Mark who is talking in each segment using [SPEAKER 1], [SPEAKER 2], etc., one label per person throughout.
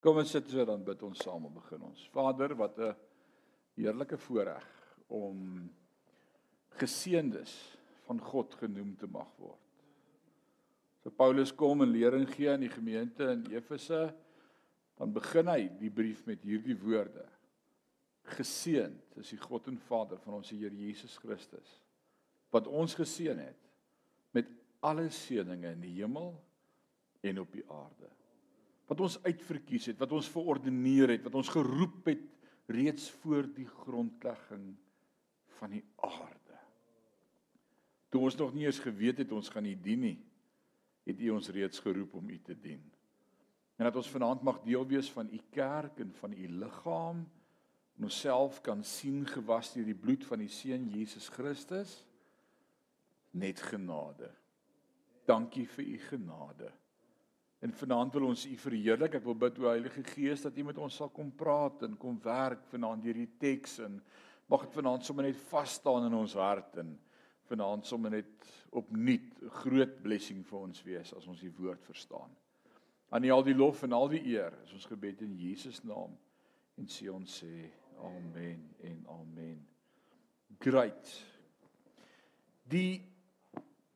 [SPEAKER 1] Kom ons sit so dan bid ons saam en begin ons. Vader, wat 'n heerlike voorreg om geseëndes van God genoem te mag word. So Paulus kom en lering gee aan die gemeente in Efese, dan begin hy die brief met hierdie woorde: Geseënd is die God en Vader van ons Here Jesus Christus, wat ons geseën het met alle seënings in die hemel en op die aarde wat ons uitverkies het, wat ons verordeneer het, wat ons geroep het reeds voor die grondlegging van die aarde. Toe ons nog nie eens geweet het ons gaan U dien nie, het U ons reeds geroep om U te dien. En dat ons vanaand mag deel wees van U kerk en van U liggaam en onsself kan sien gewas deur die bloed van die seun Jesus Christus net genade. Dankie vir u genade. En vanaand wil ons U verheerlik. Ek wil bid o Heilige Gees dat U met ons sal kom praat en kom werk vanaand deur die teks en mag dit vanaand sommer net vas staan in ons hart en vanaand sommer net opnuut 'n groot blessing vir ons wees as ons die woord verstaan. Aan U al die lof en al die eer. Is ons gebed in Jesus naam en sê ons sê amen en amen. Great. Die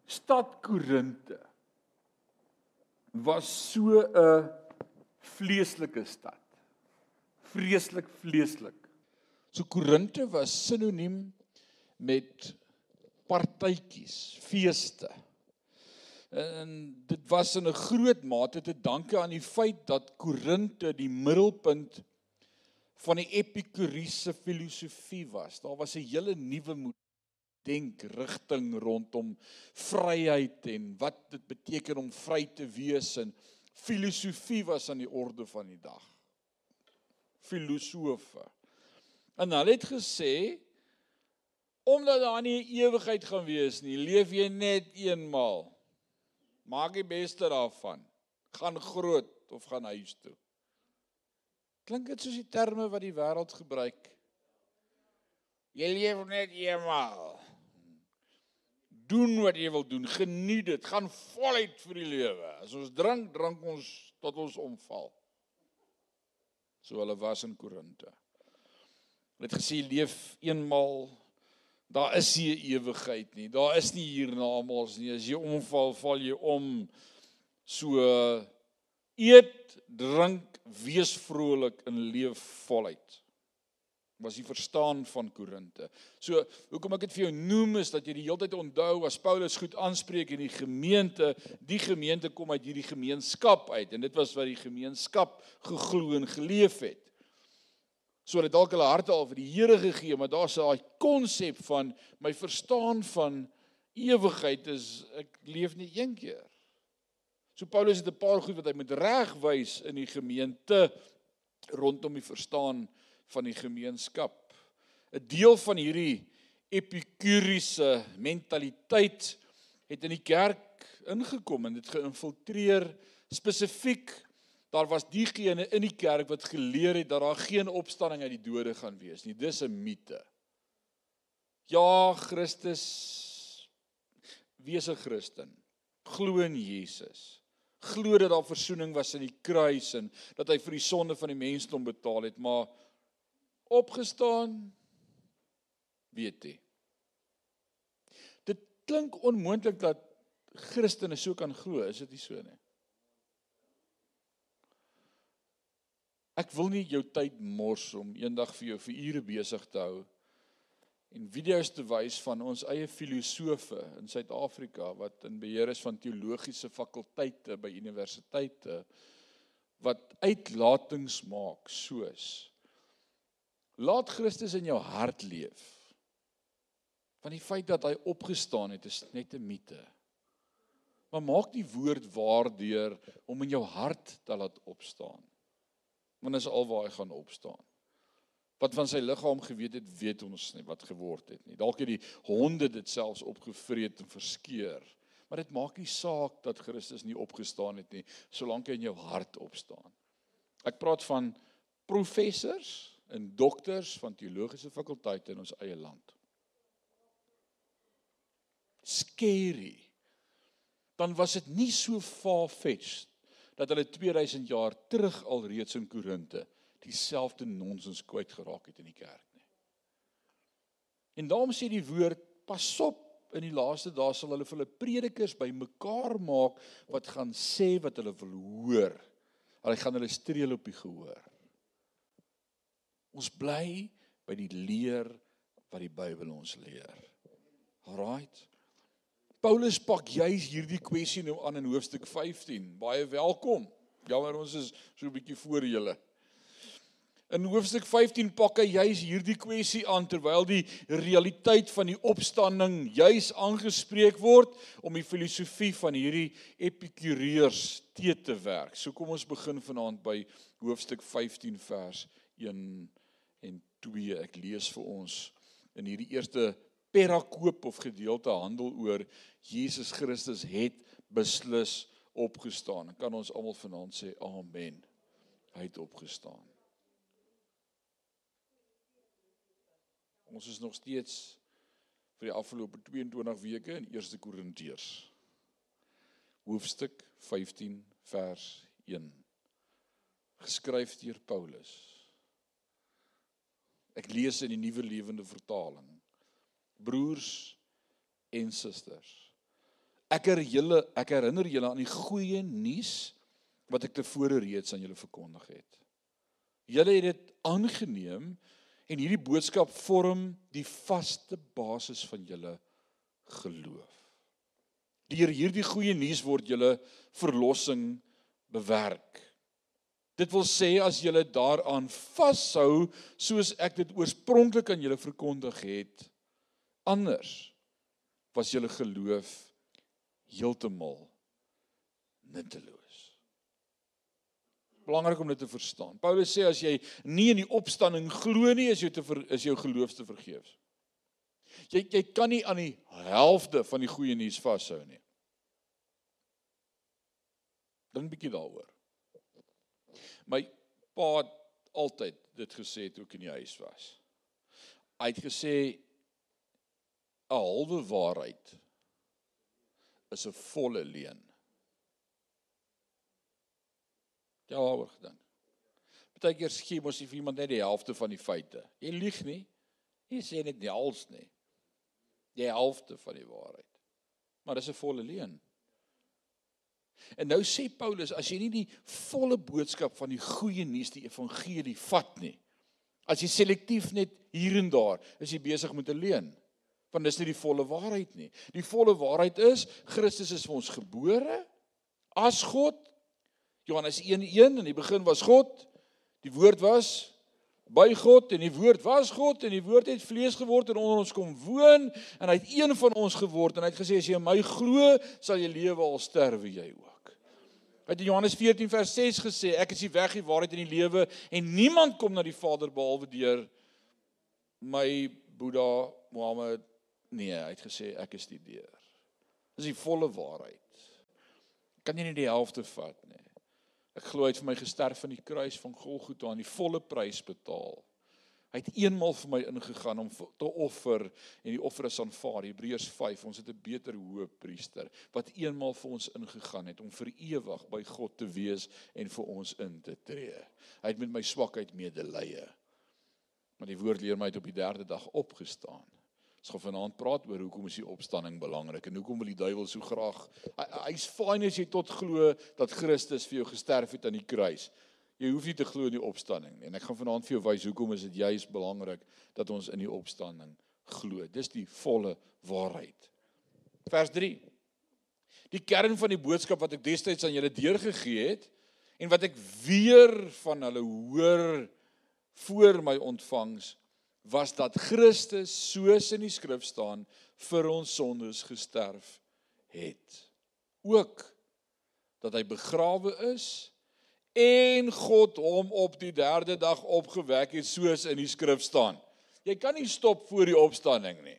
[SPEAKER 1] stad Korinte was so 'n vleeslike stad. Vreeslik vleeslik. So Korinte was sinoniem met partytjies, feeste. En dit was in 'n groot mate te danke aan die feit dat Korinte die middelpunt van die epikuriese filosofie was. Daar was 'n hele nuwe denk rigting rondom vryheid en wat dit beteken om vry te wees en filosofie was aan die orde van die dag. Filosofe. En hulle het gesê omdat daar nie ewigheid gaan wees nie, leef jy net eenmaal. Maak die beste daarvan. Gaan groot of gaan huis toe. Klink dit soos die terme wat die wêreld gebruik? Jy leef net eenmaal doen wat jy wil doen, geniet dit, gaan voluit vir die lewe. As ons drink, drink ons tot ons omval. So hulle was in Korinte. Hulle het gesê leef eenmal daar is nie ewigheid nie. Daar is nie hiernamaals nie. As jy omval, val jy om. So eet, drink, wees vrolik en leef voluit was die verstaan van Korinte. So, hoekom ek dit vir jou noem is dat jy die hele tyd onthou as Paulus goed aanspreek in die gemeente, die gemeente kom uit hierdie gemeenskap uit en dit was wat die gemeenskap geglo en geleef het. So hulle dalk hulle harte al vir die Here gegee, maar daar's daai konsep van my verstaan van ewigheid is ek leef nie een keer. So Paulus het 'n paar goed wat hy moet regwys in die gemeente rondom die verstaan die gemeenskap. 'n Deel van hierdie epikuriese mentaliteit het in die kerk ingekom en dit geïnfiltreer spesifiek daar was diegene in die kerk wat geleer het dat daar geen opstanding uit die dode gaan wees nie. Dis 'n mite. Ja, Christus wees 'n Christen. Glo in Jesus. Glo dat daar verzoening was in die kruis en dat hy vir die sonde van die mensdom betaal het, maar opgestaan weet jy. Dit klink onmoontlik dat Christene so kan glo, is dit nie so nie? Ek wil nie jou tyd mors om eendag vir jou vir ure besig te hou en video's te wys van ons eie filosofe in Suid-Afrika wat in beheer is van teologiese fakulteite by universiteite wat uitlatings maak soos Laat Christus in jou hart leef. Want die feit dat hy opgestaan het is net 'n mite. Maar maak die woord waardeur om in jou hart te laat opstaan. Want is alwaar hy gaan opstaan. Wat van sy liggaam geweet het, weet ons nie wat geword het nie. Dalk het die honde dit selfs opgevreet en verskeur. Maar dit maak nie saak dat Christus nie opgestaan het nie, solank hy in jou hart opstaan. Ek praat van professors in dokters van teologiese fakulteite in ons eie land. Scary. Dan was dit nie so far-fetched dat hulle 2000 jaar terug al reeds in Korinte dieselfde nonsens kwyt geraak het in die kerk nie. En daarom sê die woord pas op in die laaste dae sal hulle hulle predikers bymekaar maak wat gaan sê wat hulle wil hoor. Hulle gaan hulle streel op die gehoor. Ons bly by die leer wat die Bybel ons leer. Alraight. Paulus pak juis hierdie kwessie nou aan in hoofstuk 15. Baie welkom. Jammer ons is so 'n bietjie voor julle. In hoofstuk 15 pak hy juis hierdie kwessie aan terwyl die realiteit van die opstanding juis aangespreek word om die filosofie van hierdie epikureërs te te werk. So kom ons begin vanaand by hoofstuk 15 vers 1 en 2. Ek lees vir ons in hierdie eerste perakoop of gedeelte handel oor Jesus Christus het beslis opgestaan. Kan ons almal vanaand sê amen. Hy het opgestaan. Ons is nog steeds vir die afgelope 22 weke in 1 Korintiërs. Hoofstuk 15 vers 1. Geskryf deur Paulus. Ek lees in die Nuwe Lewende Vertaling. Broers en susters. Ek herinner julle, ek herinner julle aan die goeie nuus wat ek tevore reeds aan julle verkondig het. Julle het dit aangeneem En hierdie boodskap vorm die vaste basis van julle geloof. Deur hierdie goeie nuus word julle verlossing bewerk. Dit wil sê as julle daaraan vashou soos ek dit oorspronklik aan julle verkondig het, anders was julle geloof heeltemal nutteloos belangrik om dit te verstaan. Paulus sê as jy nie in die opstanding glo nie, is jy te ver, is jou geloof te vergeefs. Jy jy kan nie aan die helfte van die goeie nuus vashou nie. Dink bietjie daaroor. My pa het altyd dit gesê toe ek in die huis was. Hy het gesê 'n halwe waarheid is 'n volle leuen. Ja, oor gedink. Partykeer skie mos jy vir iemand net die helfte van die feite. Jy lieg nie. Jy sê net die hals nie. Die helfte van die waarheid. Maar dis 'n volle leuen. En nou sê Paulus as jy nie die volle boodskap van die goeie nuus die evangelie vat nie. As jy selektief net hier en daar is jy besig met 'n leuen. Want dis nie die volle waarheid nie. Die volle waarheid is Christus is vir ons gebore as God Johannes 1:1 in die begin was God. Die woord was by God en die woord was God en die woord het vlees geword en onder ons kom woon en hy het een van ons geword en hy het gesê as jy in my glo sal jy lewe al sterwe jy ook. Hy het in Johannes 14 vers 6 gesê ek is die weg die waarheid en die lewe en niemand kom na die Vader behalwe deur my Boeddha Mohammed nee hy het gesê ek is die deur. Dis die volle waarheid. Kan jy nie die helfte vat nie. Ek glo hy het vir my gesterf aan die kruis van Golgotha en die volle prys betaal. Hy het eenmal vir my ingegaan om te offer en die offer is aanvaar. Hebreërs 5, ons het 'n beter hoëpriester wat eenmal vir ons ingegaan het om vir ewig by God te wees en vir ons in te tree. Hy het met my swakheid medelee. Maar die woord leer my het op die 3de dag opgestaan. Ons gaan vanaand praat oor hoekom is die opstanding belangrik en hoekom wil die duiwel so graag hy's fyn as jy tot glo dat Christus vir jou gesterf het aan die kruis. Jy hoef nie te glo in die opstanding nie. En ek gaan vanaand vir jou wys hoekom is dit juis belangrik dat ons in die opstanding glo. Dis die volle waarheid. Vers 3. Die kern van die boodskap wat ek destyds aan julle deurgegee het en wat ek weer van hulle hoor voor my ontvangs was dat Christus soos in die skrif staan vir ons sondes gesterf het. Ook dat hy begrawe is en God hom op die 3de dag opgewek het soos in die skrif staan. Jy kan nie stop voor die opstanding nie.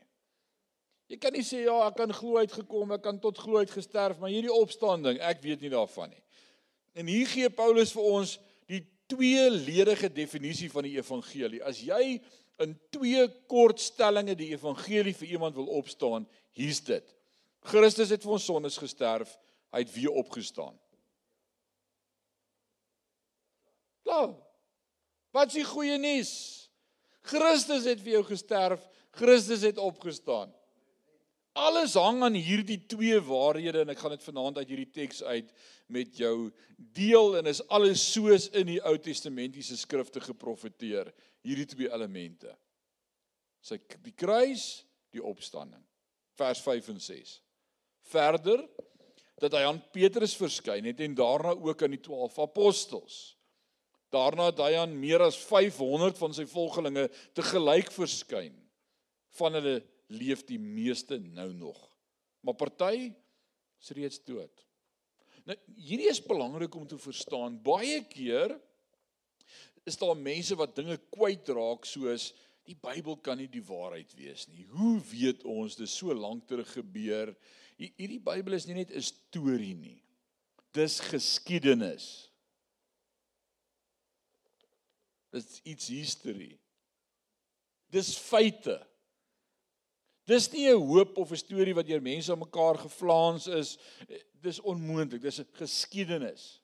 [SPEAKER 1] Jy kan nie sê ja, ek kan glo uitgekom, ek kan tot glo uit gesterf, maar hierdie opstanding, ek weet nie daarvan nie. En hier gee Paulus vir ons die tweeledige definisie van die evangelie. As jy in twee kortstellings die evangelie vir iemand wil opstaan, hier's dit. Christus het vir ons sondes gesterf, hy het weer opgestaan. Ja. Wat is die goeie nuus? Christus het vir jou gesterf, Christus het opgestaan. Alles hang aan hierdie twee waarhede en ek gaan dit vanaand uit hierdie teks uit met jou deel en is alles soos in die Ou Testamentiese skrifte geprofeteer, hierdie twee elemente. Sy die kruis, die opstanding. Vers 5 en 6. Verder dat hy aan Petrus verskyn het en daarna ook aan die 12 apostels. Daarna het hy aan meer as 500 van sy volgelinge te gelyk verskyn. Van hulle leef die meeste nou nog. Maar party is reeds dood. Nou hierdie is belangrik om te verstaan. Baie keer is daar mense wat dinge kwytraak soos die Bybel kan nie die waarheid wees nie. Hoe weet ons dis so lank terug gebeur? Hierdie Bybel is nie net 'n storie nie. Dis geskiedenis. Dis iets history. Dis feite. Dis nie 'n hoop of 'n storie wat deur mense aan mekaar geflaans is. Dis onmoontlik. Dis 'n geskiedenis.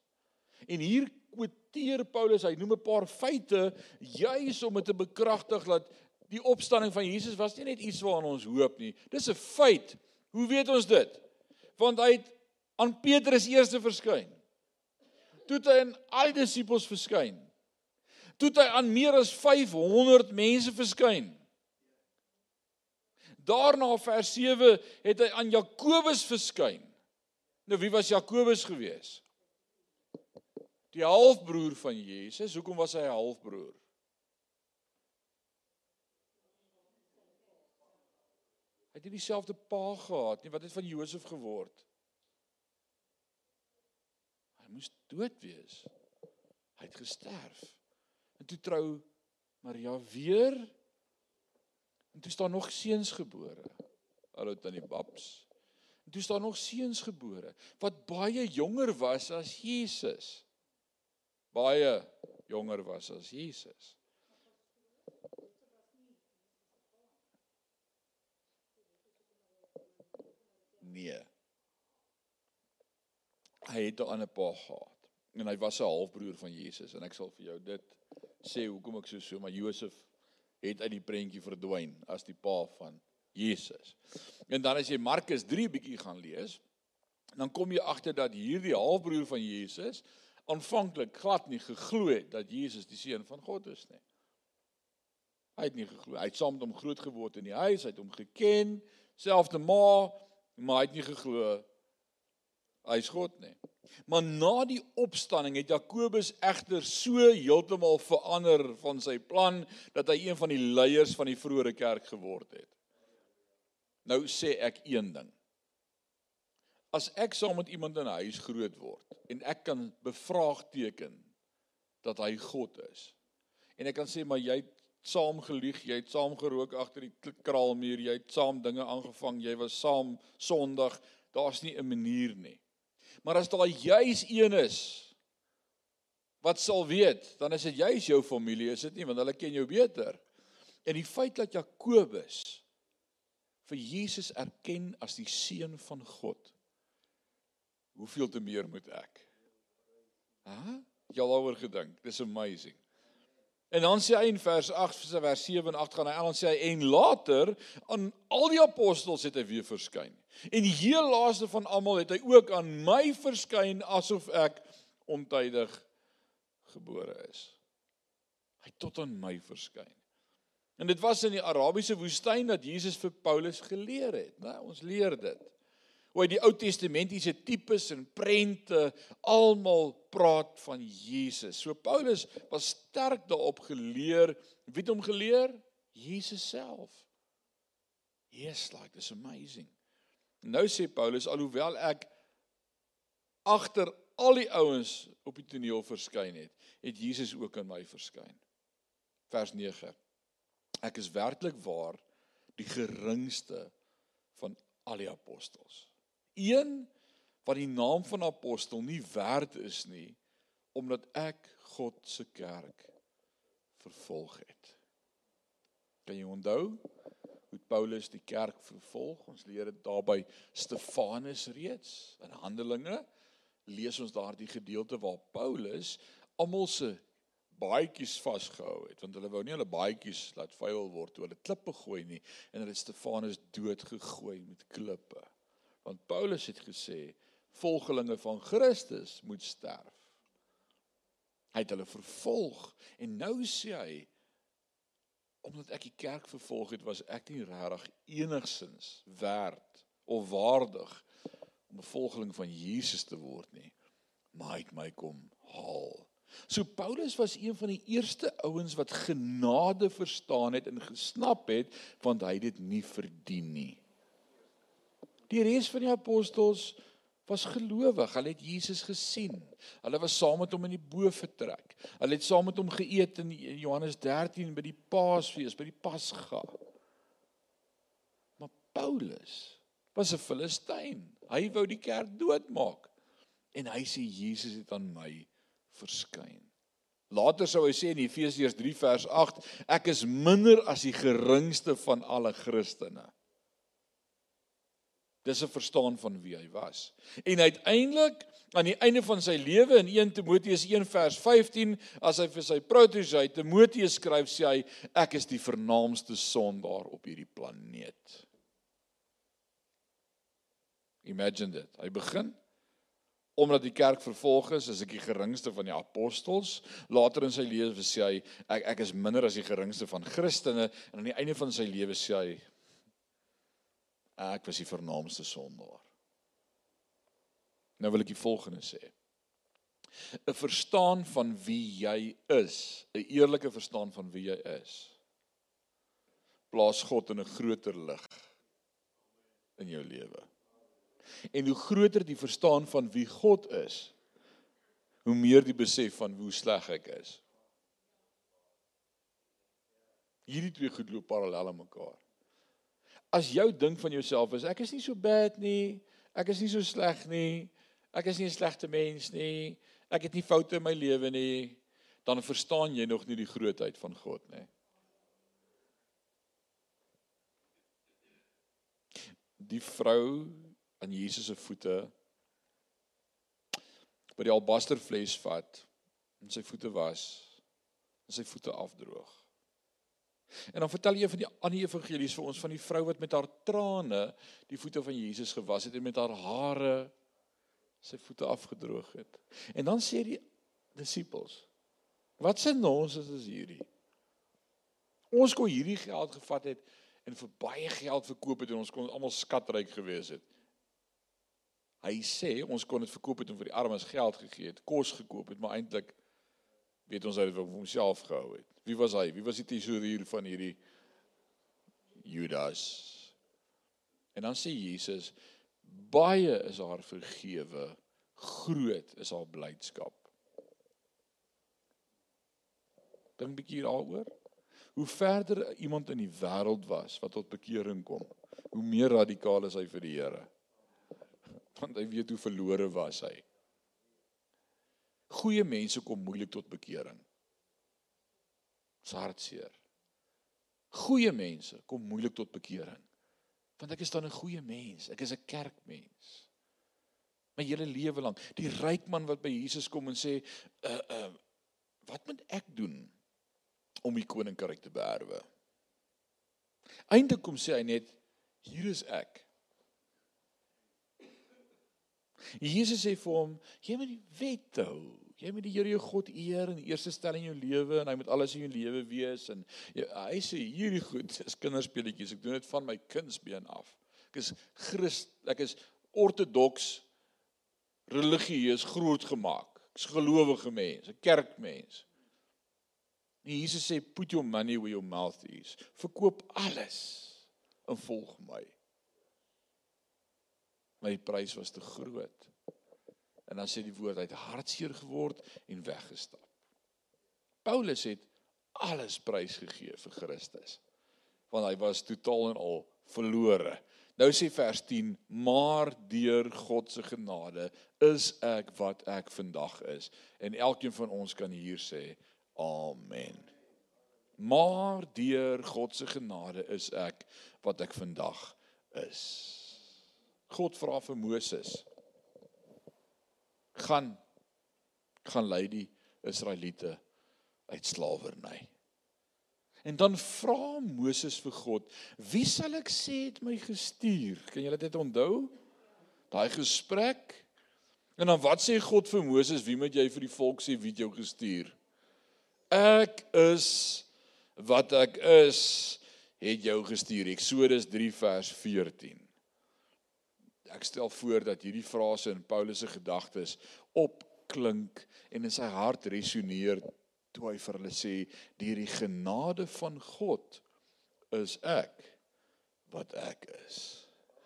[SPEAKER 1] En hier quoteer Paulus, hy noem 'n paar feite juis om dit te bekragtig dat die opstanding van Jesus was nie net iets waaraan ons hoop nie. Dis 'n feit. Hoe weet ons dit? Want hy het aan Petrus eers verskyn. Toe het hy aan al die disippels verskyn toe hy aan meer as 500 mense verskyn. Daarna vers 7 het hy aan Jakobus verskyn. Nou wie was Jakobus gewees? Die halfbroer van Jesus. Hoekom was hy 'n halfbroer? Hy het nie dieselfde pa gehad nie. Wat het van Josef geword? Hy moes dood wees. Hy het gesterf. En toe trou Maria weer. En toe staan nog seuns gebore. Hallo tannie Babs. En toe staan nog seuns gebore wat baie jonger was as Jesus. Baie jonger was as Jesus. Nee. Hy het 'n ander pa gehad en hy was 'n halfbroer van Jesus en ek sal vir jou dit sê hoekom ek so so maar Josef het uit die prentjie verdwyn as die pa van Jesus. En dan as jy Markus 3 bietjie gaan lees, dan kom jy agter dat hierdie halfbroer van Jesus aanvanklik glad nie geglo het dat Jesus die seun van God is nie. Hy het nie geglo. Hy het saam met hom groot geword in die huis, hy het hom geken, selfde ma, maar hy het nie geglo hy's God nie. Maar na die opstanding het Jakobus egter so heeltemal verander van sy plan dat hy een van die leiers van die vroeë kerk geword het. Nou sê ek een ding. As ek saam met iemand in 'n huis groot word en ek kan bevraagteken dat hy God is. En ek kan sê maar jy het saam gelieg, jy het saam gerook agter die kraalmuur, jy het saam dinge aangevang, jy was saam Sondag, daar's nie 'n manier nie. Maar as daar juis een is wat sal weet, dan is dit juis jou familie, is dit nie want hulle ken jou beter. En die feit dat Jakobus vir Jesus erken as die seun van God. Hoeveel te meer moet ek? Hæ? Jy al oor gedink. Dis amazing. En dan sê hy in vers 8 vers 7 en 8 gaan hy aan sê hy en later aan al die apostels het hy weer verskyn. En die heel laaste van almal het hy ook aan my verskyn asof ek ontydig gebore is. Hy tot aan my verskyn. En dit was in die Arabiese woestyn dat Jesus vir Paulus geleer het, né? Ons leer dit hoe hy die Ou Testamentiese tipes en prente almal praat van Jesus. So Paulus was sterk daarop geleer. Wie het hom geleer? Jesus self. Yes, like this amazing. Nou sê Paulus alhoewel ek agter al die ouens op die toneel verskyn het, het Jesus ook aan my verskyn. Vers 9. Ek is werklik waar die geringste van al die apostels een wat die naam van apostel nie werd is nie omdat ek God se kerk vervolg het. Kan jy onthou hoe Paulus die kerk vervolg? Ons leer dit daarby Stefanus reeds in Handelinge lees ons daardie gedeelte waar Paulus almal se baadjies vasgehou het want hulle wou nie hulle baadjies laat vuil word toe hulle klippe gooi nie en hulle Stefanus dood gegooi met klippe. Want Paulus het gesê volgelinge van Christus moet sterf. Hy het hulle vervolg en nou sê hy omdat ek die kerk vervolg het was ek nie regtig enigsins werd of waardig om 'n volgeling van Jesus te word nie. Maar hy het my kom haal. So Paulus was een van die eerste ouens wat genade verstaan het en gesnap het want hy dit nie verdien nie. Die res van die apostels was gelowig. Hulle het Jesus gesien. Hulle was saam met hom in die boefretrek. Hulle het saam met hom geëet in Johannes 13 by die Paasfees, by die Pasga. Maar Paulus was 'n Filistyn. Hy wou die kerk doodmaak. En hy sê Jesus het aan my verskyn. Later sou hy sê in Efesiërs 3 vers 8, ek is minder as die geringste van alle Christene. Dis 'n verstaan van wie hy was. En uiteindelik aan die einde van sy lewe in 1 Timoteus 1 vers 15, as hy vir sy protege Timoteus skryf, sê hy ek is die vernaamste sondaar op hierdie planeet. Imagine dit. Hy begin omdat die kerk vervolg is, is ek die geringste van die apostels. Later in sy lewe sê hy ek ek is minder as die geringste van Christene en aan die einde van sy lewe sê hy ek was die vernaamste sondaar. Nou wil ek die volgende sê. 'n Verstaan van wie jy is, 'n eerlike verstaan van wie jy is. Plaas God in 'n groter lig in jou lewe. En hoe groter die verstaan van wie God is, hoe meer die besef van hoe sleg ek is. Hierdie twee goed loop parallel aan mekaar. As jou ding van jouself is ek is nie so bad nie, ek is nie so sleg nie, ek is nie 'n slegte mens nie, ek het nie foute in my lewe nie, dan verstaan jy nog nie die grootheid van God nie. Die vrou aan Jesus se voete by die albasterfles vat en sy voete was en sy voete afdroog. En dan vertel jy van die ander evangelies vir ons van die vrou wat met haar trane die voete van Jesus gewas het en met haar hare sy voete afgedroog het. En dan sê die disippels: "Wat se nonsens is hierdie? Ons kon hierdie geld gevat het en vir baie geld verkoop het en ons kon almal skatryk gewees het." Hy sê ons kon dit verkoop het en vir die armes geld gegee het, kos gekoop het, maar eintlik weet ons hy het vir homself gehou het. Wie was hy? Wie was die tesourier van hierdie Judas? En dan sê Jesus baie is haar vergewe, groot is haar blydskap. Dink 'n bietjie daaroor. Hoe verder iemand in die wêreld was wat tot bekering kom, hoe meer radikaal is hy vir die Here want hy weet hoe verlore was hy. Goeie mense kom moeilik tot bekering. Dis hartseer. Goeie mense kom moeilik tot bekering. Want ek is dan 'n goeie mens. Ek is 'n kerkmens. My hele lewe lank, die ryk man wat by Jesus kom en sê, "Uh uh wat moet ek doen om die koninkryk te beerwe?" Eindelik kom sê hy net, "Hier is ek." Jesus sê vir hom, jy moet die wet hou. Jy moet die Here jou God eer die eerste stel in jou lewe en hy moet alles in jou lewe wees en jy, hy sê hierdie goed is kinderspeletjies. Ek doen dit van my kindsbeen af. Ek is Christ, ek is ortodoks religieus grootgemaak. Ek's gelowige mens, 'n kerkmens. En Jesus sê put your money where your mouth is. Verkoop alles en volg my my prys was te groot. En dan sê die woord hy het hartseer geword en weggestap. Paulus het alles prys gegee vir Christus. Want hy was totaal en al verlore. Nou sê vers 10: "Maar deur God se genade is ek wat ek vandag is." En elkeen van ons kan hier sê: Amen. Maar deur God se genade is ek wat ek vandag is. God vra vir Moses gaan gaan lei die Israeliete uit slawerny. En dan vra Moses vir God, "Wie sal ek sê het my gestuur?" Kan julle dit onthou? Daai gesprek. En dan wat sê God vir Moses, "Wie moet jy vir die volk sê wie het jou gestuur?" Ek is wat ek is, het jou gestuur. Eksodus 3 vers 14. Ek stel voor dat hierdie frase in Paulus se gedagtes opklink en in sy hart resoneer toe hy vir hulle sê deur die genade van God is ek wat ek is.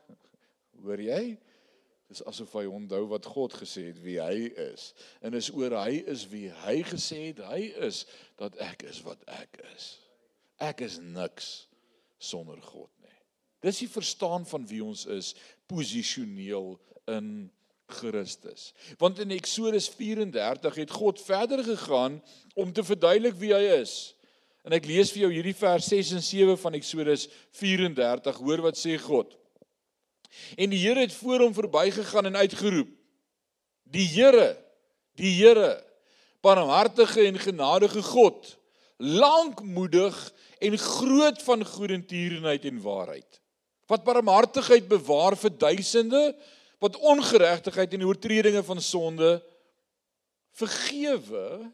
[SPEAKER 1] Hoor jy? Dis asof hy onthou wat God gesê het wie hy is en is oor hy is wie hy gesê het hy is dat ek is wat ek is. Ek is niks sonder God nie. Dis die verstaan van wie ons is posisioneel in Christus. Want in Eksodus 34 het God verder gegaan om te verduidelik wie hy is. En ek lees vir jou hierdie vers 6 en 7 van Eksodus 34. Hoor wat sê God. En die Here het voor hom verbygegaan en uitgeroep: Die Here, die Here, barmhartige en genadige God, lankmoedig en groot van goedertierenheid en waarheid. Wat barmhartigheid bewaar vir duisende wat ongeregtigheid en oortredinge van sonde vergewe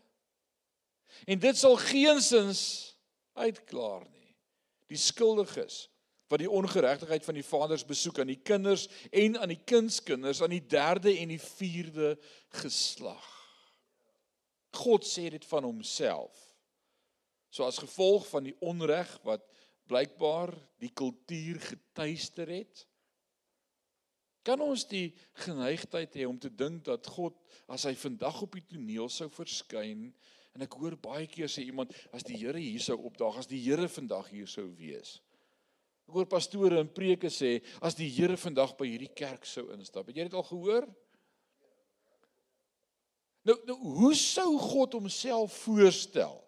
[SPEAKER 1] en dit sal geensins uitklaar nie. Die skuldiges wat die ongeregtigheid van die vaders besoek aan die kinders en aan die kindskinders aan die derde en die vierde geslag. God sê dit van homself. So as gevolg van die onreg wat blykbaar die kultuur getuister het, Kan ons die geneigtheid hê om te dink dat God as hy vandag op die toneel sou verskyn en ek hoor baie keer sê iemand as die Here hier sou opdaag, as die Here vandag hier sou wees. Ek hoor pastore en preke sê as die Here vandag by hierdie kerk sou instap. Het jy dit al gehoor? Nou, nou hoe sou God homself voorstel?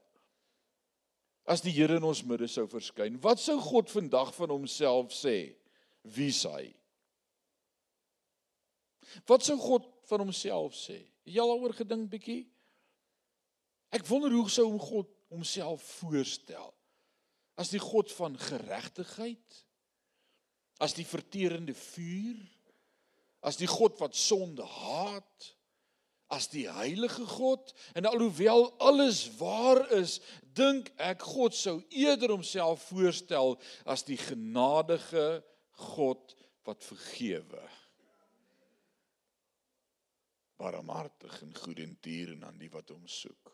[SPEAKER 1] As die Here in ons midde sou verskyn, wat sou God vandag van homself sê? Wie is hy? Wat sou God van homself sê? Het jy al daaroor gedink bietjie? Ek wonder hoe sou hom God homself voorstel? As die God van geregtigheid? As die verterende vuur? As die God wat sonde haat? As die heilige God? En alhoewel alles waar is, dink ek God sou eerder homself voorstel as die genadige God wat vergewe barmhartig en goedendierend aan die wat hom soek.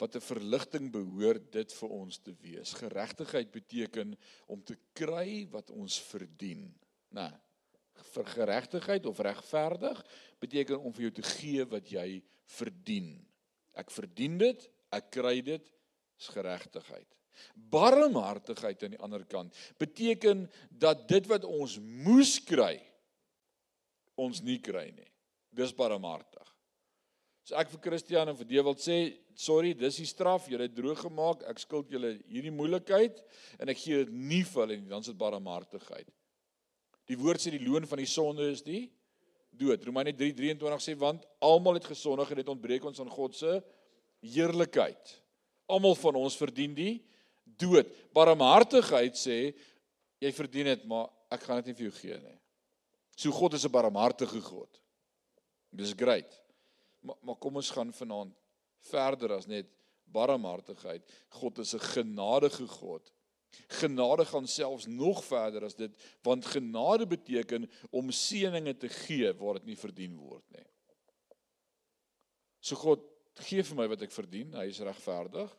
[SPEAKER 1] Wat 'n verligting behoort dit vir ons te wees. Geregtigheid beteken om te kry wat ons verdien. Né? Nou, vir geregtigheid of regverdig beteken om vir jou te gee wat jy verdien. Ek verdien dit, ek kry dit, is geregtigheid. Barmhartigheid aan die ander kant beteken dat dit wat ons moes kry ons nie kry nie. Dis barmhartig. So ek vir Christian en vir Dewald sê, sorry, dis die straf, julle het droog gemaak, ek skuld julle hierdie moeilikheid en ek gee dit nie vir hulle nie, dan is dit barmhartigheid. Die woord sê die loon van die sonde is die dood. Romeine 3:23 sê want almal het gesondig en dit ontbreek ons aan God se heerlikheid. Almal van ons verdien die dood. Barmhartigheid sê jy verdien dit, maar ek gaan dit nie vir jou gee nie. So God is 'n barmhartige God. Dis great. Maar maar kom ons gaan vanaand verder as net barmhartigheid. God is 'n genadige God. Genade gaan selfs nog verder as dit want genade beteken om seëninge te gee waar dit nie verdien word nie. So God gee vir my wat ek verdien. Hy is regverdig.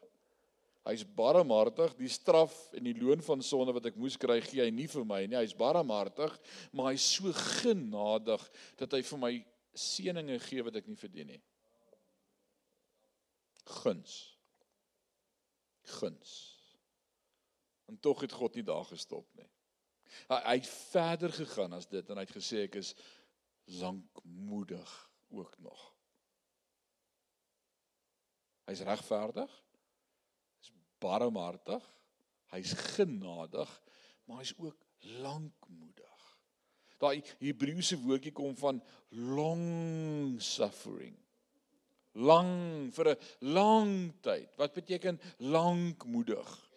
[SPEAKER 1] Hy's barmhartig, die straf en die loon van sonde wat ek moes kry, gee hy nie vir my nie. Hy's barmhartig, maar hy's so genadig dat hy vir my seëninge gee wat ek nie verdien nie. Guns. Guns. En tog het God nie daar gestop nie. Hy hy het verder gegaan as dit en hy het gesê ek is lankmoedig ook nog. Hy's regverdig barmhartig, hy's genadig, maar hy's ook lankmoedig. Daai Hebreëse woordjie kom van long suffering. Lang vir 'n lang tyd. Wat beteken lankmoedig?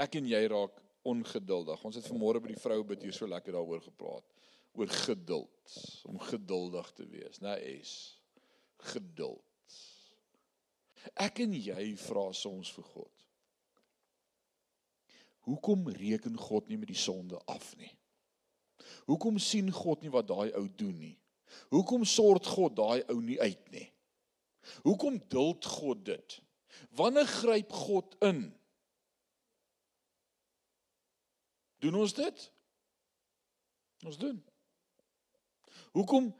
[SPEAKER 1] Ek en jy raak ongeduldig. Ons het vanmôre by die vroue bid hier so lekker daaroor gepraat oor geduld, om geduldig te wees, né, is geduld. Ek en jy vra soms vir God. Hoekom reken God nie met die sonde af nie? Hoekom sien God nie wat daai ou doen nie? Hoekom sorg God daai ou nie uit nie? Hoekom duld God dit? Wanneer gryp God in? Doen ons dit? Ons doen. Hoekom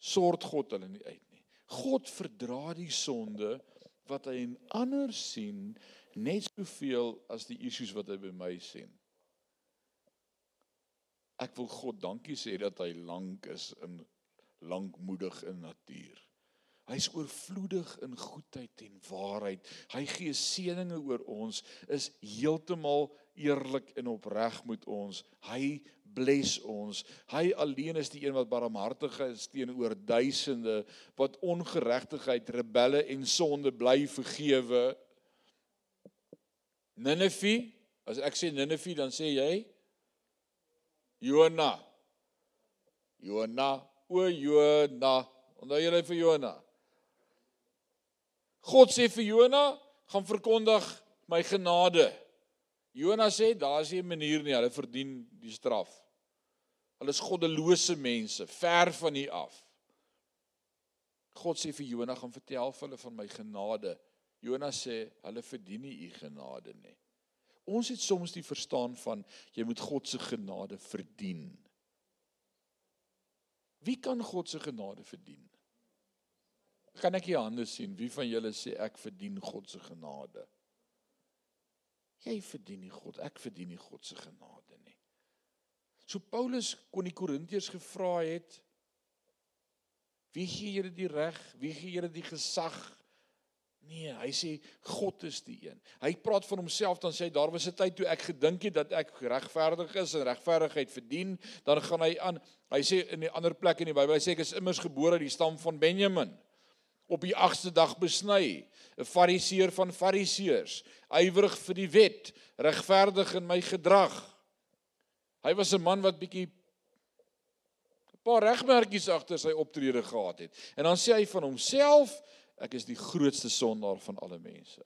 [SPEAKER 1] sorg God hulle nie uit nie? God verdra die sonde wat hy in ander sien net soveel as die issues wat hy by my sien. Ek wil God dankie sê dat hy lank is in lankmoedig in natuur. Hy's oorvloedig in goedheid en waarheid. Hy gee seëninge oor ons, is heeltemal eerlik en opreg met ons. Hy bless ons. Hy alleen is die een wat barmhartig is teenoor duisende wat ongeregtigheid, rebelle en sonde bly vergewe. Nineve, as ek sê Nineve, dan sê jy Jona. Jona, o Jona. Onthou jy vir Jona? God sê vir Jona, gaan verkondig my genade. Jona sê daar's nie 'n manier nie, hulle verdien die straf. Hulle is goddelose mense, ver van U af. God sê vir Jona gaan vertel vir hulle van my genade. Jona sê hulle verdien nie U genade nie. Ons het soms die verstaan van jy moet God se genade verdien. Wie kan God se genade verdien? Kan ek jou hande sien? Wie van julle sê ek verdien God se genade? Jy verdien nie God, ek verdien nie God se genade nie. So Paulus kon die Korintiërs gevra het: Wie gee julle die reg? Wie gee julle die gesag? Nee, hy sê God is die een. Hy praat van homself dan sê hy daar was 'n tyd toe ek gedink het dat ek regverdig is en regverdigheid verdien, dan gaan hy aan. Hy sê in 'n ander plek in die Bybel, hy sê ek is immers gebore uit die stam van Benjamin op die 8ste dag besny, 'n fariseer van fariseërs, ywerig vir die wet, regverdig in my gedrag. Hy was 'n man wat bietjie 'n paar regmerkies agter sy optrede gehad het. En dan sê hy van homself, ek is die grootste sondaar van alle mense.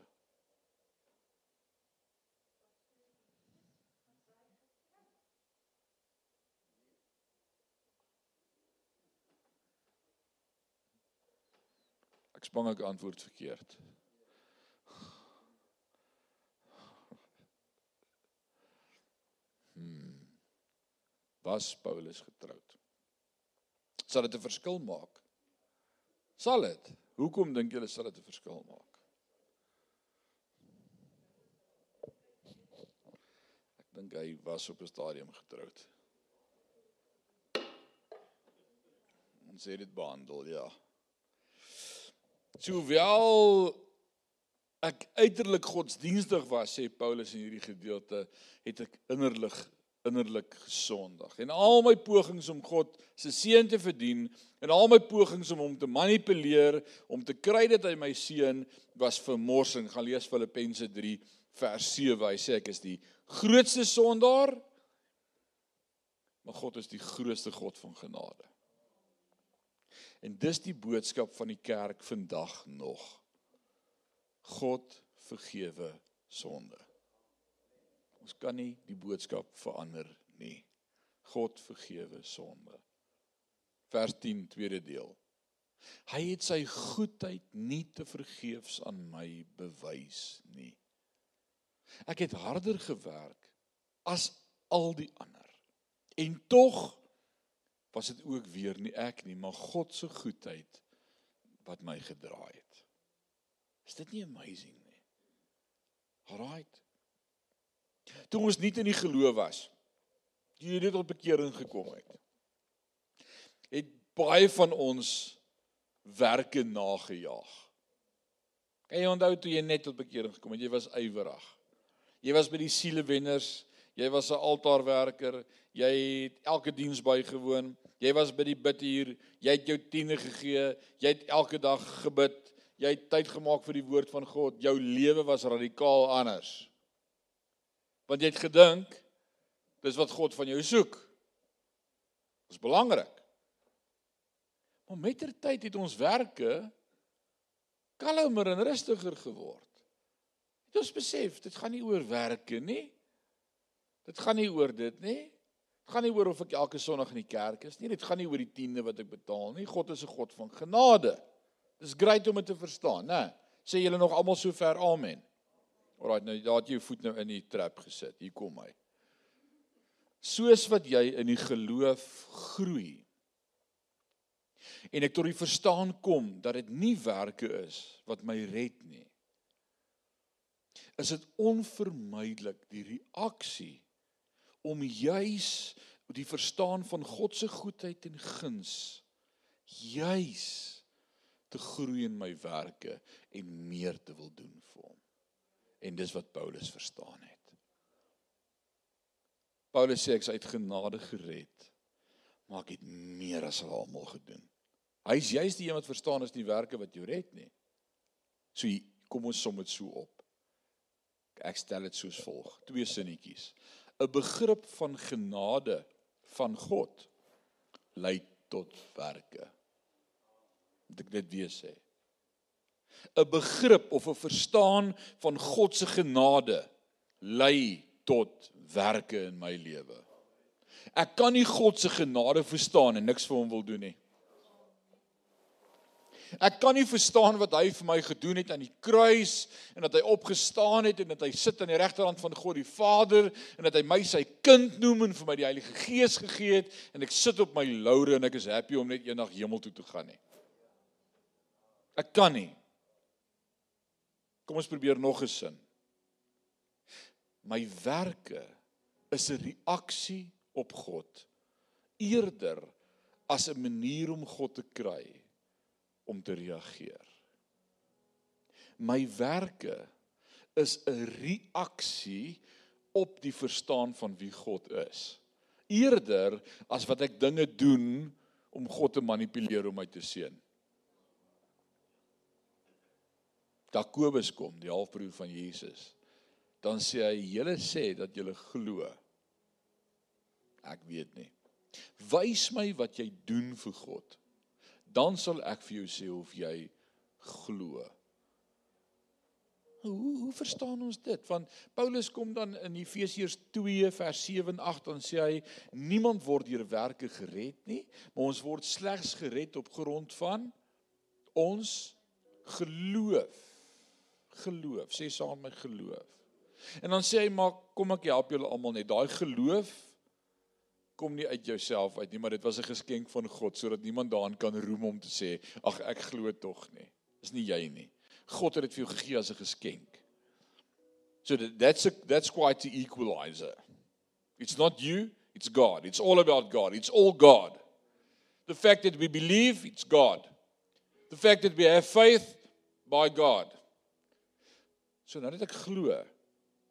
[SPEAKER 1] Spang ek antwoord verkeerd. Hmm. Was Paulus getroud? Sal dit 'n verskil maak? Sal dit? Hoekom dink julle sal dit 'n verskil maak? Ek dink hy was op 'n stadium getroud. Ons het dit behandel, ja. Sowel ek uiterlik godsdienstig was, sê Paulus in hierdie gedeelte, het ek innerlik innerlik gesondig. En al my pogings om God se seën te verdien en al my pogings om hom te manipuleer om te kry dat hy my seën was vermorsing. Gaan lees Filippense 3 vers 7. Hy sê ek is die grootste sondaar. Maar God is die grootste God van genade. En dis die boodskap van die kerk vandag nog. God vergewe sonde. Ons kan nie die boodskap verander nie. God vergewe sonde. Vers 10 tweede deel. Hy het sy goedheid nie te vergeefs aan my bewys nie. Ek het harder gewerk as al die ander. En tog was dit ook weer nie ek nie, maar God se goedheid wat my gedraai het. Is dit nie amazing nie? Alraight. Toe ons nie in die geloof was, jy het tot bekering gekom het. Het baie van ons werke nagejaag. Kan jy onthou toe jy net tot bekering gekom het, jy was ywerig. Jy was by die sielewenners, Jy was 'n altaarwerker. Jy het elke diens bygewoon. Jy was by die bidhuur. Jy het jou tiende gegee. Jy het elke dag gebid. Jy het tyd gemaak vir die woord van God. Jou lewe was radikaal anders. Want jy het gedink dis wat God van jou soek. Dis belangrik. Maar met ter tyd het ons werke kalmer en rustiger geword. Het ons besef dit gaan nie oor werke nie. Dit gaan nie oor dit nie. Dit gaan nie oor of ek elke Sondag in die kerk is nie. Dit gaan nie oor die tiende wat ek betaal nie. God is 'n God van genade. Dis great om dit te verstaan, né? Sê julle nog almal so ver amen. Alraai, nou daar het jy jou voet nou in die trap gesit. Hier kom hy. Soos wat jy in die geloof groei en ek tot die verstaan kom dat dit nie werke is wat my red nie is dit onvermydelik die reaksie om juis die verstaan van God se goedheid en guns juis te groei in my werke en meer te wil doen vir hom. En dis wat Paulus verstaan het. Paulus sê ek's uit genade gered, maar ek het meer as hulle almal gedoen. Hy's juis die een wat verstaan is die werke wat jou red nie. So kom ons som dit so op. Ek stel dit soos volg, twee sinnetjies. 'n begrip van genade van God lei tot werke. Moet ek dit weer sê? 'n begrip of 'n verstaan van God se genade lei tot werke in my lewe. Ek kan nie God se genade verstaan en niks vir hom wil doen nie. Ek kan nie verstaan wat hy vir my gedoen het aan die kruis en dat hy opgestaan het en dat hy sit aan die regterhand van God die Vader en dat hy my sy kind noem en vir my die Heilige Gees gegee het en ek sit op my laure en ek is happy om net eendag hemel toe te gaan nie. Ek kan nie. Kom ons probeer nog 'n sin. My werke is 'n reaksie op God eerder as 'n manier om God te kry om te reageer. My werke is 'n reaksie op die verstaan van wie God is. Eerder as wat ek dinge doen om God te manipuleer om my te seën. Jakobus kom, die halfbroer van Jesus. Dan sê hy: "Julle sê dat julle glo." Ek weet nie. Wys my wat jy doen vir God dan sal ek vir jou sê of jy glo. Hoe hoe verstaan ons dit? Want Paulus kom dan in Efesiërs 2 vers 7 en 8 dan sê hy niemand word deur werke gered nie, maar ons word slegs gered op grond van ons geloof. Geloof, sê saam met geloof. En dan sê hy maar kom ek help julle almal net. Daai geloof kom nie uit jouself uit nie, maar dit was 'n geskenk van God sodat niemand daaraan kan roem om te sê, ag ek glo tog nie. Dis nie jy nie. God het dit vir jou gegee as 'n geskenk. So that, that's a, that's quite the equalizer. It's not you, it's God. It's all about God. It's all God. The fact that we believe, it's God. The fact that we have faith by God. So nou net ek glo.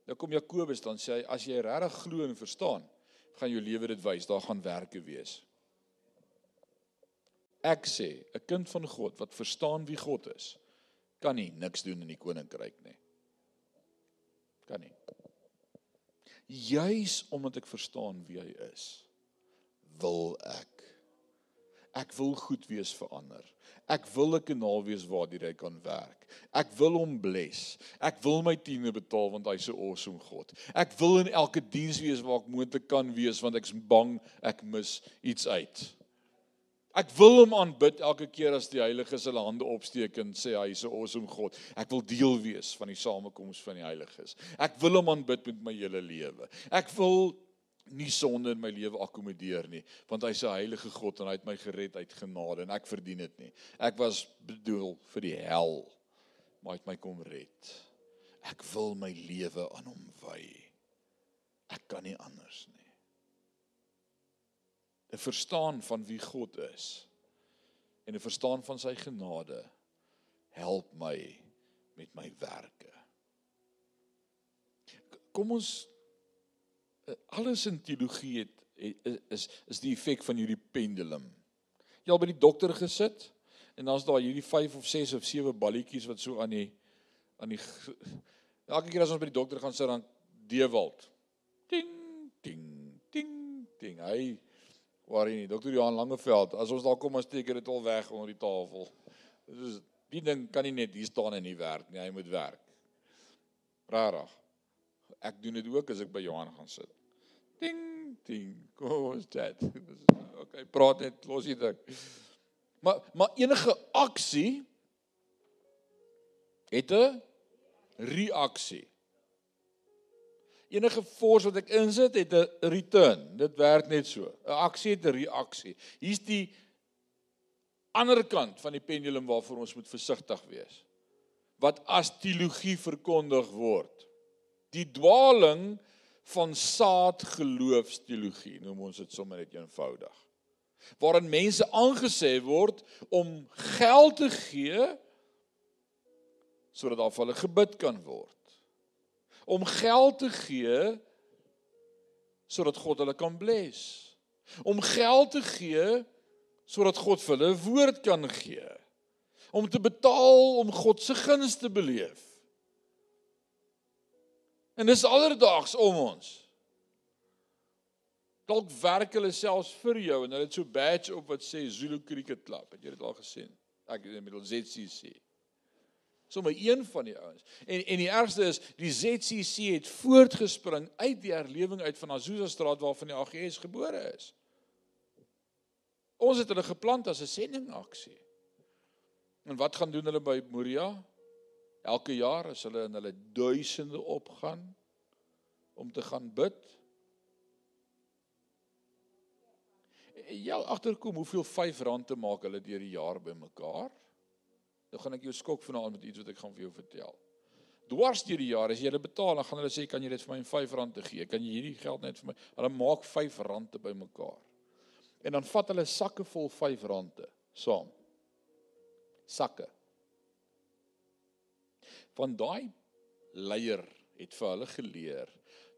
[SPEAKER 1] Nou kom Jakobus dan sê hy as jy regtig glo en verstaan, gaan jou lewe dit wys, daar gaan werke wees. Ek sê, 'n kind van God wat verstaan wie God is, kan nie niks doen in die koninkryk nie. Kan nie. Juis omdat ek verstaan wie hy is, wil ek ek wil goed wees vir ander. Ek wil 'n kanaal wees waardeur hy kan werk. Ek wil hom bless. Ek wil my tiende betaal want hy's 'n awesome God. Ek wil in elke diens wees waar ek moontlik kan wees want ek's bang ek mis iets uit. Ek wil hom aanbid elke keer as die heiliges hulle hande opsteek en sê hy's 'n awesome God. Ek wil deel wees van die samekoms van die heiliges. Ek wil hom aanbid met my hele lewe. Ek wil nie sonde in my lewe akkommodeer nie want hy's 'n heilige God en hy het my gered uit genade en ek verdien dit nie. Ek was bedoel vir die hel maar hy het my kom red. Ek wil my lewe aan hom wy. Ek kan nie anders nie. 'n Verstaan van wie God is en 'n verstaan van sy genade help my met my werke. Kom ons alles in teologie het is is die effek van hierdie pendulum. Jy al by die dokter gesit en dan's daar hierdie 5 of 6 of 7 balletjies wat so aan die aan die elke keer as ons by die dokter gaan sit dan Dewald. Ding ding ding ding. Hy waar hy nie dokter Johan Langeveld as ons daar kom as steek dit al weg onder die tafel. Dit is die ding kan nie net hier staan en nie werk nie. Hy moet werk. Rarig. Ek doen dit ook as ek by Johan gaan sit. Ding ding. Kom ons chat. Okay, praat net los hier ding. Maar maar enige aksie het 'n reaksie. Enige force wat ek insit het 'n return. Dit werk net so. 'n Aksie het 'n reaksie. Hier's die ander kant van die pendulum waarvoor ons moet versigtig wees. Wat as teologie verkondig word. Die dwaling van saadgeloofsteologie, noem ons dit sommer net eenvoudig. Waarin mense aangesê word om geld te gee sodat daar vir hulle gebid kan word. Om geld te gee sodat God hulle kan bless. Om geld te gee sodat God vir hulle 'n woord kan gee. Om te betaal om God se guns te beleef. En dis alledaags om ons. Dalk werk hulle selfs vir jou en hulle het so badge op wat sê Zulu Cricket Club. Het jy dit al gesien? Ek het inmiddels ZCC. Sommige een van die ouens. En en die ergste is die ZCC het voortgespring uit die herlewing uit van Azusa Straat waarvan die AGS gebore is. Ons het hulle geplant as 'n sendingaksie. En wat gaan doen hulle by Moria? Elke jaar as hulle in hulle duisende opgaan om te gaan bid. Ja, agterkom hoeveel R5 te maak hulle deur die jaar bymekaar? Nou gaan ek jou skok vanaand met iets wat ek gaan vir jou vertel. Dwars deur die jaar as jy hulle betaal, dan gaan hulle sê kan jy dit vir my R5 te gee? Kan jy hierdie geld net vir my? Hulle maak R5 te bymekaar. En dan vat hulle sakke vol R5 saam. Sakke van daai leier het vir hulle geleer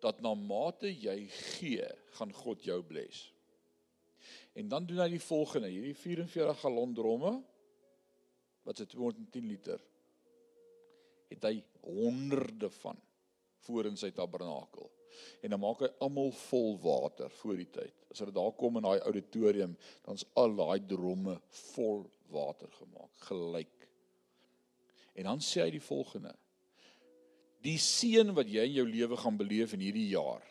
[SPEAKER 1] dat na mate jy gee, gaan God jou bless. En dan doen hy die volgende, hierdie 44 gallon dromme wat se 210 liter het hy honderde van voor in sy tabernakel. En dan maak hy almal vol water voor die tyd. As hulle daar kom in daai auditorium, dan's al daai dromme vol water gemaak, gelyk En dan sê hy die volgende: Die seën wat jy in jou lewe gaan beleef in hierdie jaar,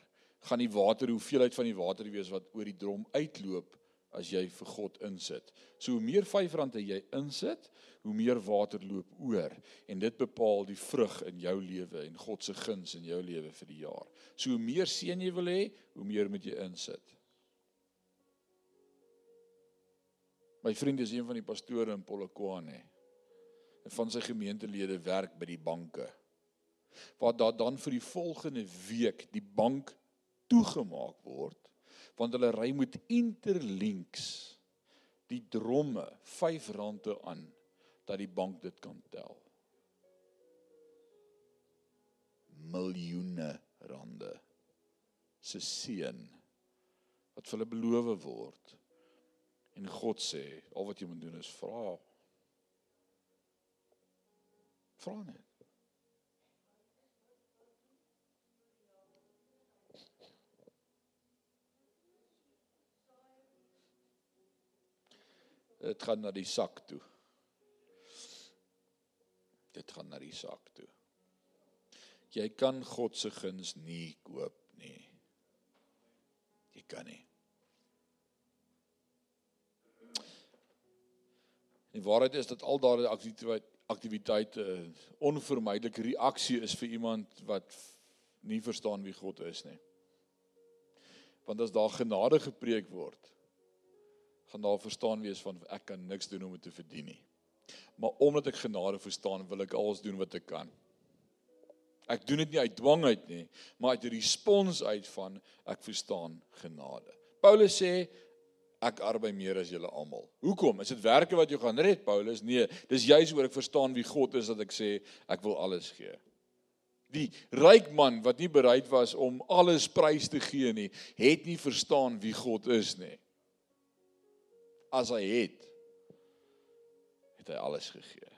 [SPEAKER 1] gaan die water, hoeveelheid van die water wees wat oor die drom uitloop as jy vir God insit. So hoe meer R5 jy insit, hoe meer water loop oor en dit bepaal die vrug in jou lewe en God se guns in jou lewe vir die jaar. So hoe meer seën jy wil hê, hoe meer moet jy insit. My vriend is een van die pastore in Polokwane van sy gemeentelede werk by die banke. Waar daar dan vir die volgende week die bank toegemaak word want hulle ry met interlinks die dromme R5 aan dat die bank dit kan tel. Miljoene rande se seën wat vir hulle beloof word. En God sê, al wat jy moet doen is vra Vra net. Dit gaan na die sak toe. Dit gaan na die sak toe. Jy kan God se guns nie koop nie. Jy kan nie. Die waarheid is dat al daardie aktiwiteit aktiwiteite onvermydelik reaksie is vir iemand wat nie verstaan wie God is nie. Want as daar genade gepreek word, gaan daar verstaan wees van ek kan niks doen om dit te verdien nie. Maar omdat ek genade verstaan, wil ek alles doen wat ek kan. Ek doen dit nie uit dwang uit nie, maar uit 'n respons uit van ek verstaan genade. Paulus sê ek arbei meer as julle almal. Hoekom? Is dit werke wat jou gaan red, Paulus? Nee, dis juis oor ek verstaan wie God is dat ek sê ek wil alles gee. Die ryk man wat nie bereid was om alles prys te gee nie, het nie verstaan wie God is nie. As hy het, het hy alles gegee.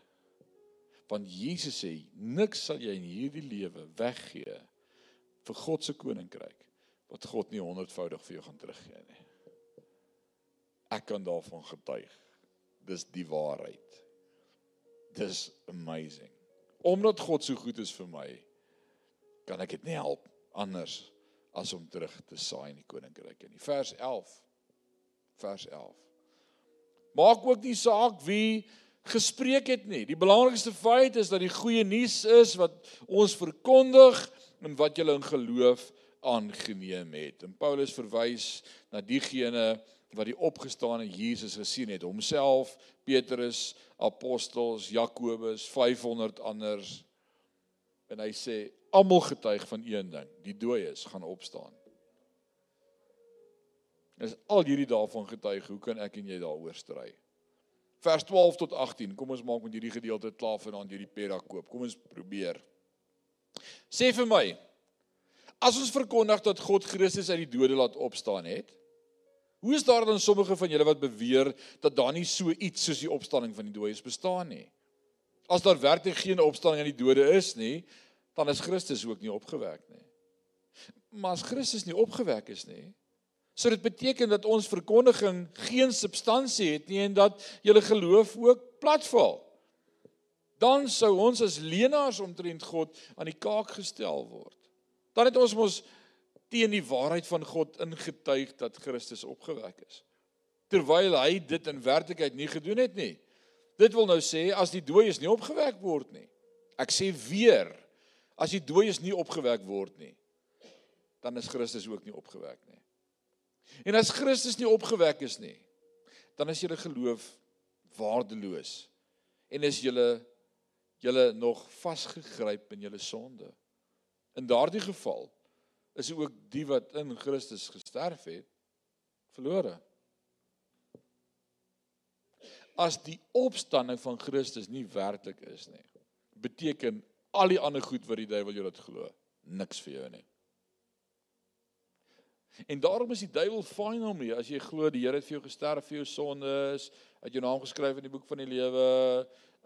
[SPEAKER 1] Want Jesus sê, niks sal jy in hierdie lewe weggee vir God se koninkryk wat God nie honderdvoudig vir jou gaan teruggee nie. Ek kan daarvan getuig. Dis die waarheid. Dis amazing. Omdat God so goed is vir my, kan ek dit nie help anders as om terug te saai in die koninkryk in vers 11. Vers 11. Maak ook nie saak wie gespreek het nie. Die belangrikste feit is dat die goeie nuus is wat ons verkondig en wat julle in geloof aangeneem het. En Paulus verwys na diegene wat die opgestane Jesus gesien het, homself, Petrus, apostels, Jakobus, 500 anders. En hy sê almal getuig van een ding, die dooies gaan opstaan. Dis al hierdie daarvan getuig, hoe kan ek en jy daaroor stry? Vers 12 tot 18. Kom ons maak met hierdie gedeelte klaar vir dan hierdie pera koop. Kom ons probeer. Sê vir my, as ons verkondig dat God Christus uit die dode laat opstaan het, hoe is daar dan sommige van julle wat beweer dat daar nie so iets soos die opstanding van die dooies bestaan nie? As daar werklik geen opstanding uit die dode is nie, dan is Christus ook nie opgewek nie. Maar as Christus nie opgewek is nie, sou dit beteken dat ons verkondiging geen substansie het nie en dat julle geloof ook platval. Dan sou ons as leenaars omtrent God aan die kaak gestel word. Dan het ons mos teen die waarheid van God ingetuig dat Christus opgewek is. Terwyl hy dit in werklikheid nie gedoen het nie. Dit wil nou sê as die dooies nie opgewek word nie. Ek sê weer, as die dooies nie opgewek word nie, dan is Christus ook nie opgewek nie. En as Christus nie opgewek is nie, dan is julle geloof waardeloos en is julle julle nog vasgegryp in julle sonde. In daardie geval is ook die wat in Christus gesterf het verlore. As die opstanding van Christus nie werklik is nie, beteken al die ander goed wat die duiwel jou laat glo, niks vir jou nie. En daarom is die duiwel om jy as jy glo die Here het vir jou gesterf vir jou sondes, het jou naam geskryf in die boek van die lewe,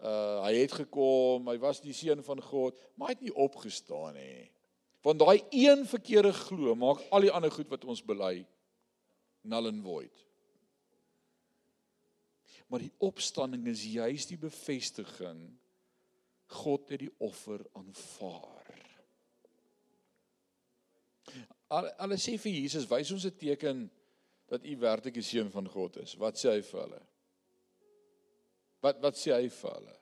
[SPEAKER 1] uh hy het gekom, hy was die seun van God, maar hy het nie opgestaan nie. Want daai een verkeerde glo maak al die ander goed wat ons bely null and void. Maar die opstanding is juis die bevestiging God het die offer aanvaar. Hulle sê vir Jesus, wys ons 'n teken dat u werklik die seun van God is. Wat sê hy vir hulle? Wat wat sê hy vir hulle?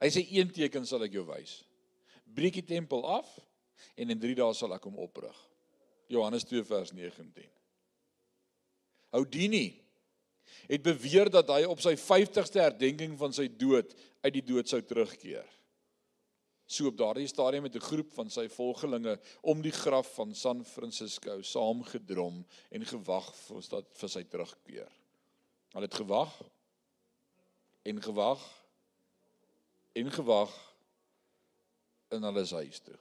[SPEAKER 1] Hy sê een teken sal ek jou wys. Breek die tempel af en in 3 dae sal ek hom oprig. Johannes 2 vers 19. Houdini het beweer dat hy op sy 50ste herdenking van sy dood uit die dood sou terugkeer so op daardie stadium met 'n groep van sy volgelinge om die graf van San Francisco saamgedrom en gewag vir dat vir sy terugkeer. Hulle het gewag en gewag en gewag in hulle huis toe.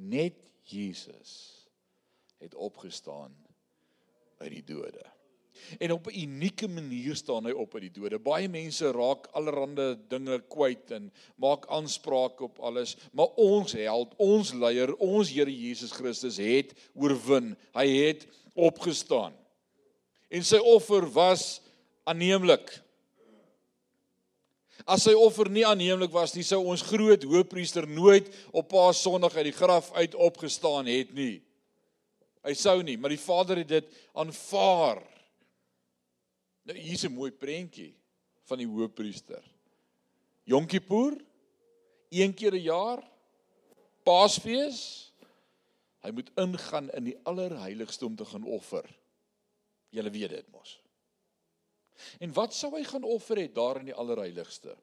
[SPEAKER 1] Net Jesus het opgestaan uit die dode. En op 'n unieke manier staan hy op uit die dode. Baie mense raak allerlei dinge kwyt en maak aanspraak op alles, maar ons held, ons leier, ons Here Jesus Christus het oorwin. Hy het opgestaan. En sy offer was aanneemlik. As sy offer nie aanneemlik was nie, sou ons groot hoëpriester nooit op Paas Sondag uit die graf uit opgestaan het nie. Hy sou nie, maar die Vader het dit aanvaar. Nou hier's 'n mooi prentjie van die hoëpriester. Yom Kippur, een keer 'n jaar, Paasfees. Hy moet ingaan in die allerheiligste om te gaan offer. Julle weet dit mos. En wat sou hy gaan offer het daar in die allerheiligste?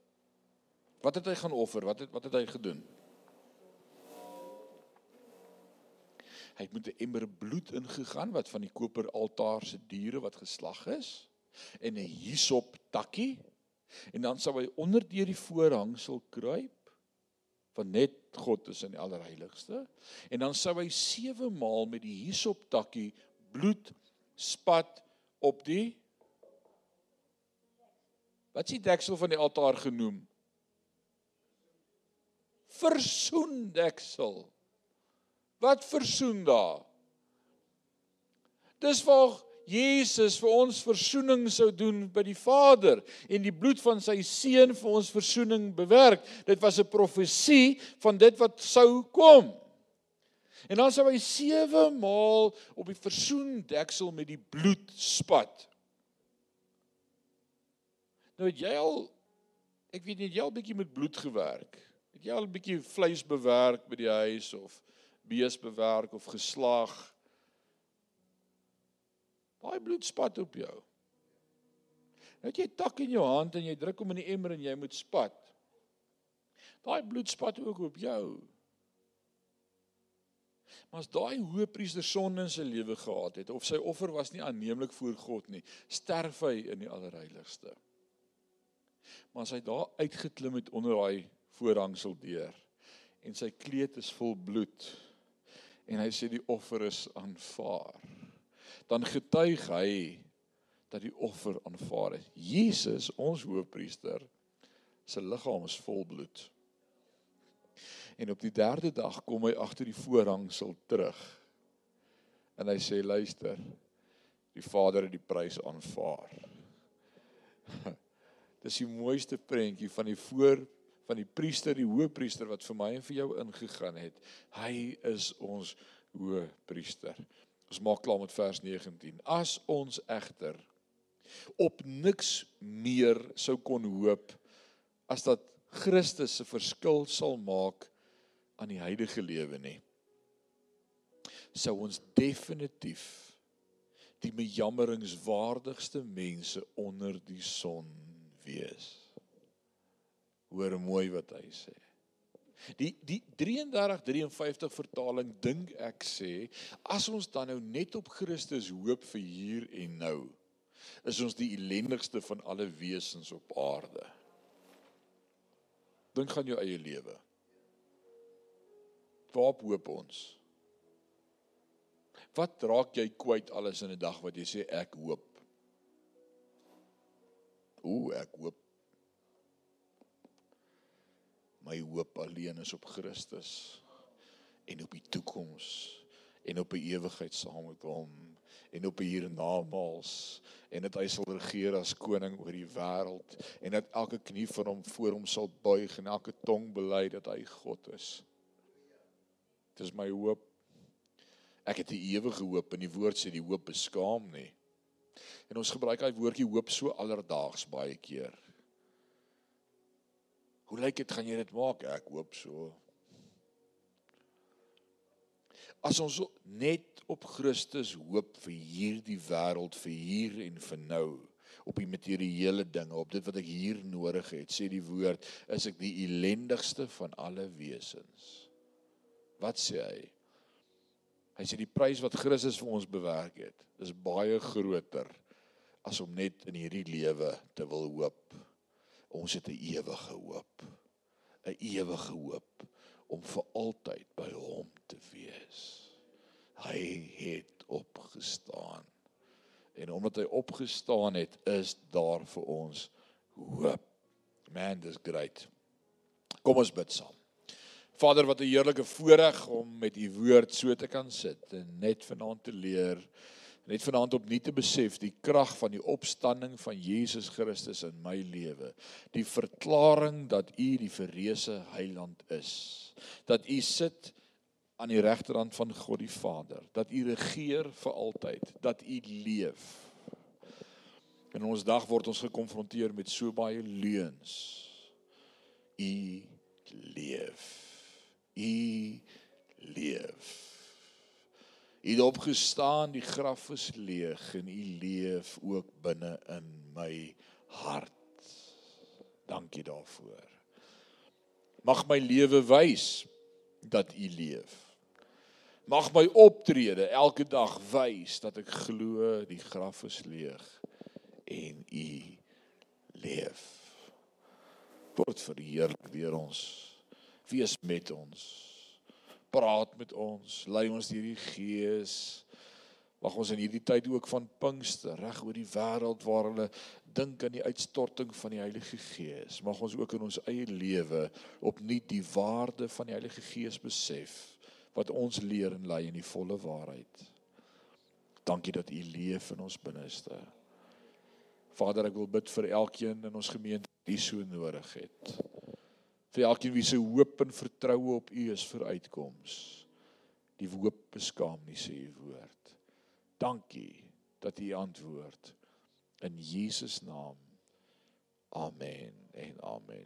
[SPEAKER 1] Wat het hy gaan offer? Wat het wat het hy gedoen? Hy het met 'n emmer bloed ingegaan wat van die koper altaar se diere wat geslag is en 'n hisop takkie En dan sal hy onder deur die voorhangsel kruip van net God is in die allerheiligste en dan sou hy sewe maal met die hisoptakkie bloed spat op die Wat is die deksel van die altaar genoem? Versoen deksel. Wat versoen daar? Dis waar Jesus vir ons verzoening sou doen by die Vader en die bloed van sy seun vir ons verzoening bewerk. Dit was 'n profesie van dit wat sou kom. En dan sou hy 7 maal op die versoendeksel met die bloed spat. Nou het jy al ek weet nie jy al bietjie met bloed gewerk. Het jy al 'n bietjie vleis bewerk by die huis of bees bewerk of geslag? Daai bloed spat op jou. Nou jy tak in jou hand en jy druk hom in die emmer en jy moet spat. Daai bloed spat ook op jou. Maar as daai hoëpriester sonde in sy lewe gehad het of sy offer was nie aanneemlik voor God nie, sterf hy in die allerheiligste. Maar as hy daar uitgeklim het onder daai voorhangsel deur en sy kleed is vol bloed en hy sê die offer is aanvaar dan getuig hy dat die offer aanvaar is. Jesus, ons hoofpriester, se liggaam is vol bloed. En op die derde dag kom hy agter die voorhangsel terug. En hy sê luister, die Vader het die prys aanvaar. Dis die mooiste prentjie van die voor van die priester, die hoëpriester wat vir my en vir jou ingegaan het. Hy is ons hoëpriester. Ons maak klaar met vers 19. As ons egter op niks meer sou kon hoop as dat Christus se verskil sal maak aan die huidige lewe nie. Sou ons definitief die bejammeringswaardigste mense onder die son wees. Hoor mooi wat hy sê. Die die 33 53 vertaling dink ek sê as ons dan nou net op Christus hoop vir hier en nou is ons die ellendigste van alle wesens op aarde. Dink aan jou eie lewe. Waarop hoop ons? Wat raak jy kwyt alles in 'n dag wat jy sê ek hoop? Ooh, ek hoop my hoop alleen is op Christus en op die toekoms en op 'n ewigheid saam met hom en op hiernamaals en dat hy sal regeer as koning oor die wêreld en dat elke knie vir hom voor hom sal buig en elke tong bely dat hy God is. Dis my hoop. Ek het 'n ewige hoop en die woord sê die hoop beskaam nie. En ons gebruik daai woordjie hoop so alledaags baie keer. Hoe lyk dit gaan jy dit maak? Ek hoop so. As ons net op Christus hoop vir hierdie wêreld, vir hier en vir nou, op die materiële dinge, op dit wat ek hier nodig het, sê die woord, is ek die ellendigste van alle wesens. Wat sê hy? Hy sê die prys wat Christus vir ons bewerk het, is baie groter as om net in hierdie lewe te wil hoop. Ons het 'n ewige hoop. 'n Ewige hoop om vir altyd by hom te wees. Hy het opgestaan. En omdat hy opgestaan het, is daar vir ons hoop. Man, dis great. Kom ons bid saam. Vader, wat 'n heerlike voorreg om met u woord so te kan sit en net vanaand te leer net vanaand opnuut te besef die krag van die opstanding van Jesus Christus in my lewe. Die verklaring dat U die verreëse heiland is. Dat U sit aan die regterhand van God die Vader, dat U regeer vir altyd, dat U leef. In ons dag word ons gekonfronteer met so baie leuns. U leef. U leef. U het opgestaan, die graf is leeg en u leef ook binne in my hart. Dankie daarvoor. Mag my lewe wys dat u leef. Mag my optrede elke dag wys dat ek glo die graf is leeg en u leef. word verheerlik deur ons. Wees met ons. Praat met ons, lei ons deur die Gees. Mag ons in hierdie tyd ook van Pinkster reg oor die wêreld waar hulle dink aan die uitstorting van die Heilige Gees, mag ons ook in ons eie lewe opnuut die waarde van die Heilige Gees besef wat ons leer en lei in die volle waarheid. Dankie dat U leef in ons binneste. Vader, ek wil bid vir elkeen in ons gemeente wat U so nodig het. Vir elkeen wie se hoop en vertroue op U is vir uitkoms. Die hoop beskaam nie sê U woord. Dankie dat U antwoord in Jesus naam. Amen en amen.